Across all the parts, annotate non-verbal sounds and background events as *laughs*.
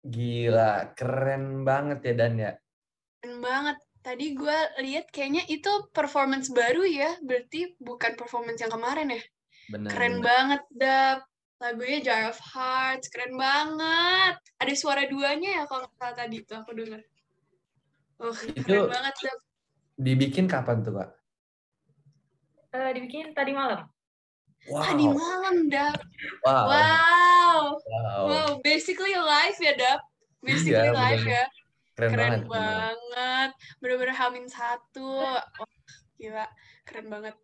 Gila, keren banget ya Dan ya. Keren banget. Tadi gue lihat kayaknya itu performance baru ya, berarti bukan performance yang kemarin ya. Benar. Keren banget, Dap. Lagunya Jar of Hearts, keren banget. Ada suara duanya ya kalau nggak salah tadi tuh aku dengar. Oh, Itu- keren banget, Dap. Dibikin kapan tuh, Kak? Eh, dibikin tadi malam. Wow. Tadi malam, Dap. Wow. Wow. Wow. Wow, basically live ya, Dap. Basically Iya, live bener. ya. Keren, Keren, banget. banget. Bener-bener hamin satu. Oh, gila. Keren banget.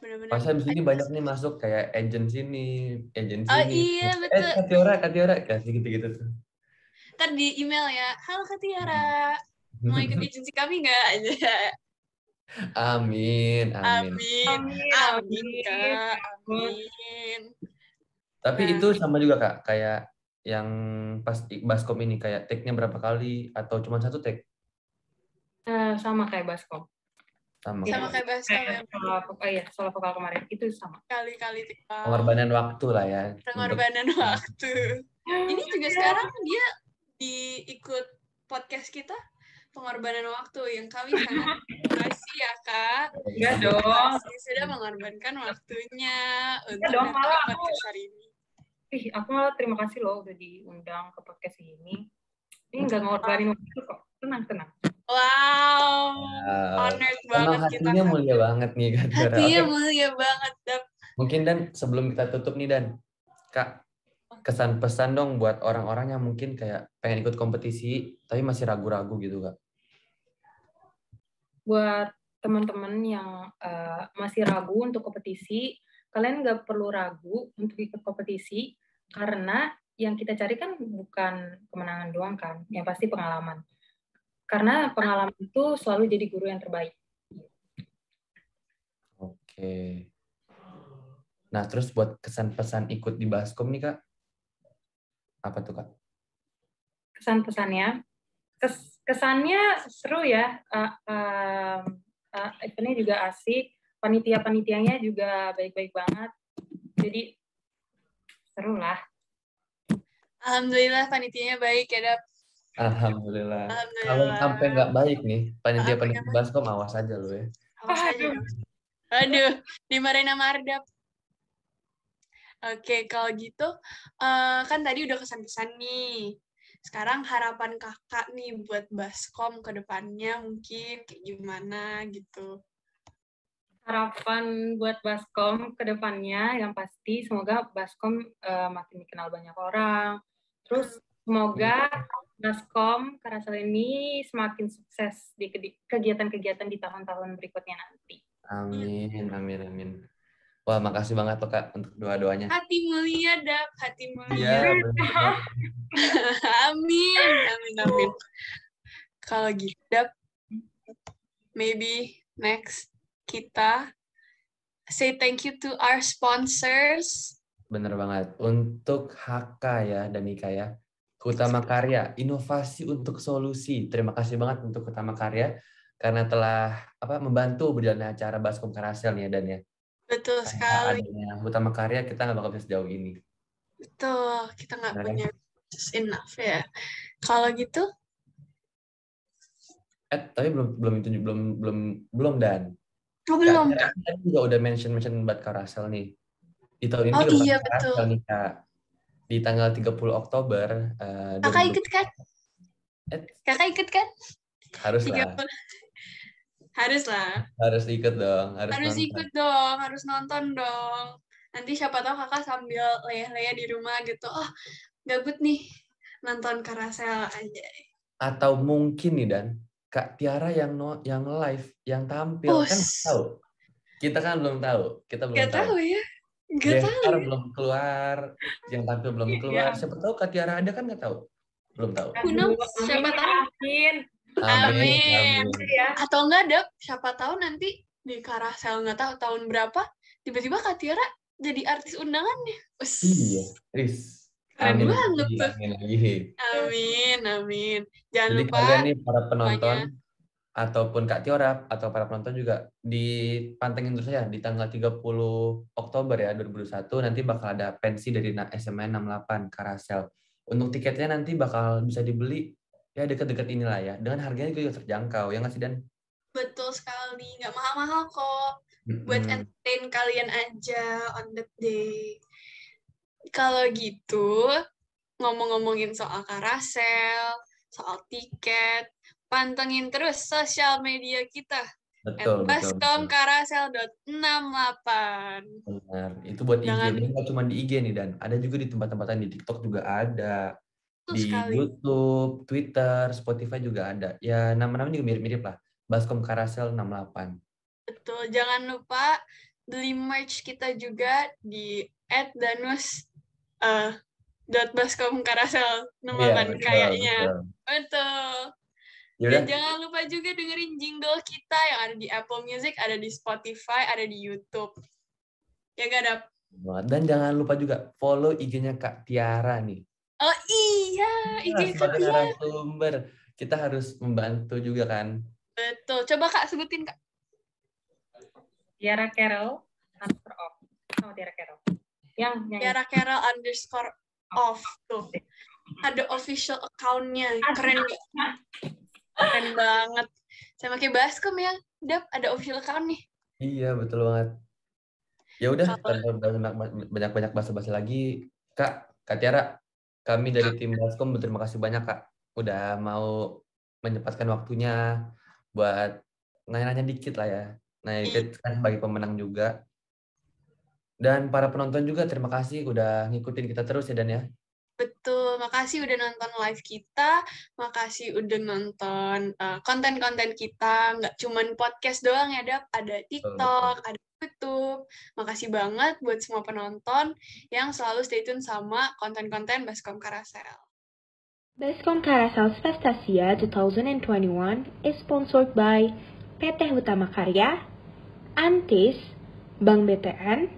Bener-bener. Pas habis ini banyak nih masuk kayak agent sini, agent Oh sini. iya, Eh, betul. Katiora, Katiora, kasih gitu-gitu tuh. Ntar di email ya. Halo Kak Tiara, mau ikut agensi kami nggak? *laughs* amin. Amin. Amin, amin. Kak. Amin. Tapi Nah. itu sama juga Kak, kayak yang pas baskom ini kayak take-nya berapa kali atau cuma satu take? Eh, sama kayak baskom. Sama. Sama kayak Kayak solo vokal, iya, solo vokal kemarin. Itu sama. kali-kali. Pengorbanan waktu lah ya. untuk- Pengorbanan waktu. Ini juga sekarang dia diikut podcast kita pengorbanan waktu yang kami sangat *laughs* kasih ya kak Enggak Terima dong. kasih sudah mengorbankan waktunya untuk Iya dong, datang malah ke aku- podcast hari ini Ih, aku malah terima kasih loh udah diundang ke podcast ini. Ini nggak ngorbanin waktu kok. Tenang, tenang. wow Wow. honored banget kita hatinya Kak. mulia banget nih Kak Tiara. hatinya Oke, mulia banget Dap. Mungkin Dan sebelum kita tutup nih Dan, Kak, kesan pesan dong buat orang-orang yang mungkin kayak pengen ikut kompetisi tapi masih ragu-ragu gitu Kak. Buat teman-teman yang eh, masih ragu untuk kompetisi, kalian nggak perlu ragu untuk ikut kompetisi karena yang kita cari kan bukan kemenangan doang kan, yang pasti pengalaman. Karena pengalaman itu selalu jadi guru yang terbaik. Oke. Nah, terus buat kesan pesan ikut di Baskom nih Kak, apa tuh Kak? kesan-pesannya kes- kesannya seru ya uh, um, uh, eventnya juga asik panitia-panitianya juga baik-baik banget jadi seru lah alhamdulillah panitianya baik ya Dap. Alhamdulillah. Kalau alhamdulillah sampai nggak baik nih, panitia-panitia Apa-apa? Baskom awas aja lo ya. Awas aja. Aduh, dimarahin sama Ardap. Oke, kalau gitu, eh, kan tadi udah kesan-kesan nih. Sekarang harapan kakak nih buat Baskom ke depannya mungkin kayak gimana gitu. harapan buat Baskom ke depannya yang pasti semoga Baskom uh, makin dikenal banyak orang terus semoga Baskom Karasel ini semakin sukses di kegiatan-kegiatan di tahun-tahun berikutnya nanti Amin, amin, amin. Wah, makasih banget tuh Kak untuk doa-doanya. Hati mulia, Dap. Hati Iya, mulia. bener. *laughs* amin, amin, amin. Kalau gitu, Dap, maybe next kita say thank you to our sponsors. Bener banget. Untuk HK ya, Danika ya. Utama Karya, inovasi untuk solusi. Terima kasih banget untuk Utama Karya karena telah apa membantu berjalannya acara Baskom Karasel nih ya Dan ya. Betul sekali. adanya Utama Karya kita nggak bakal bisa sejauh ini. Betul, kita nggak Bener kan? punya just enough ya. Kalau gitu, Eh, tapi belum belum itu belum belum belum Dan. oh belum. Tadi juga udah mention mention buat Karasel nih. Di tahun ini Oh, iya, Karasel betul. nih Kak. Di tanggal 30 Oktober eh, Kakak 2020 ikut kan? Eh. Kakak ikut kan? harus lah. Harus lah. harus ikut dong, harus, Harus nonton. ikut dong, harus nonton dong. Nanti siapa tahu kakak sambil leyeh-leyeh di rumah gitu. Oh, gabut nih nonton Karasel aja. Atau mungkin nih Dan, Kak Tiara yang no, yang live, yang tampil kan Us. tahu. Kita kan belum tahu, kita belum Gak tahu ya. Gak tahu. Gestar belum keluar, yang tampil belum Iya. keluar. Siapa tahu Kak Tiara ada kan nggak tahu. Belum tahu. Aduh, Siapa tahu? Amin. Amin. ya Atau enggak, Dap, siapa tahu nanti di Karasel nggak tahu tahun berapa, tiba-tiba Kak Tiara jadi artis undangannya. Us. Iya, Riz. Keren Amin banget lagi, tuh. amin lagi. Amin, amin. Jangan Jadi lupa kalian nih para penonton ataupun Kak Tiora atau para penonton juga dipantengin terus ya di tanggal 30 Oktober ya 2021 nanti bakal ada pensi dari SMA 68 Karasel Untuk tiketnya nanti bakal bisa dibeli ya dekat-dekat inilah ya. Dengan harganya juga terjangkau. Ya nggak sih, Dan? Betul sekali. Nggak mahal-mahal kok. Buat Mm-mm. entertain kalian aja on that day. Kalau gitu, ngomong-ngomongin soal karasel, soal tiket, pantengin terus sosial media kita. Betul, betul. baskomkarasel.68 Benar. Itu buat IG. Jangan- Dan nggak cuma di IG nih, Dan. Ada juga di tempat-tempat lain. Di TikTok juga ada. Betul Di sekali. YouTube, Twitter, Spotify juga ada. Ya, nama-nama juga mirip-mirip lah. Baskom Karasel 68. Betul, jangan lupa beli merch kita juga di @danus eh dot baskom karasel Iya, kan betul, kayaknya. betul. Betul. Yaudah, Dan jangan lupa juga dengerin jingle kita yang ada di Apple Music, ada di Spotify, ada di YouTube. Ya gak Dap? banget. Dan jangan lupa juga follow IG-nya Kak Tiara nih. Oh iya, IG Nah, Kak sebagai Tia. narasumber, kita harus membantu juga kan. Betul. Coba Kak sebutin Kak. Tiara Carol underscore off. Sama Tiara Carol. Yang yang Tiara Carol underscore off. Tuh. Ada official account-nya. Keren nggak? Keren banget. Saya pakai Baskom ya. Dap, ada official account nih. Iya, betul banget. Ya udah, tanpa banyak- banyak-banyak basa-basi lagi, Kak, Kak Tiara, kami dari tim Baskom berterima kasih banyak, Kak. Udah mau menyempatkan waktunya buat nanya-nanya dikit lah ya. Nanya dikit kan sebagai pemenang juga. Dan para penonton juga terima kasih udah ngikutin kita terus ya Dan ya. Betul, makasih udah nonton live kita, makasih udah nonton uh, konten-konten kita, nggak cuman podcast doang ya, Dap, ada TikTok, ada YouTube. Makasih banget buat semua penonton yang selalu stay tune sama konten-konten Baskom Karasel. Baskom Karasal Spestasia 2021 is sponsored by PT Utama Karya, Antis, Bank BTN,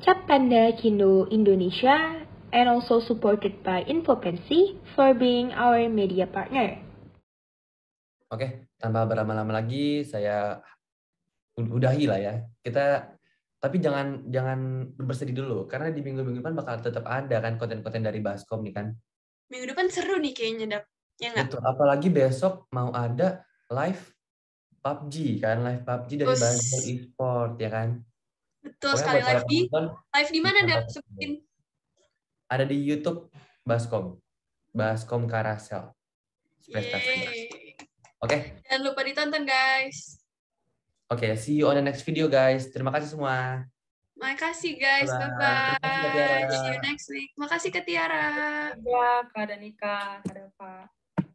Cap Panda Kindo Indonesia, and also supported by Infopensi for being our media partner. Oke, tanpa berlama-lama lagi saya ud- udahi lah ya. Kita tapi jangan jangan bersedih dulu karena di minggu-minggu depan bakal tetap ada kan konten-konten dari Baskom nih kan. Minggu depan seru nih kayaknya, Dap. Ya nggak? Betul, apalagi besok mau ada live PUBG kan, live PUBG dari Us. Basel Esport ya kan. Betul Pokoknya sekali para live di penonton, live di mana, Dap? Sebutin. Ada di YouTube Baskom. Baskom Karasel. Prestasi. Oke, Jangan lupa ditonton, guys. oke, see you on the next video guys. Terima kasih semua. Makasih, guys. Kasih, Kak Tiara. Bye-bye. See you next week. Makasih, Kak Tiara. Ya, Kak Danika, Kak Dava.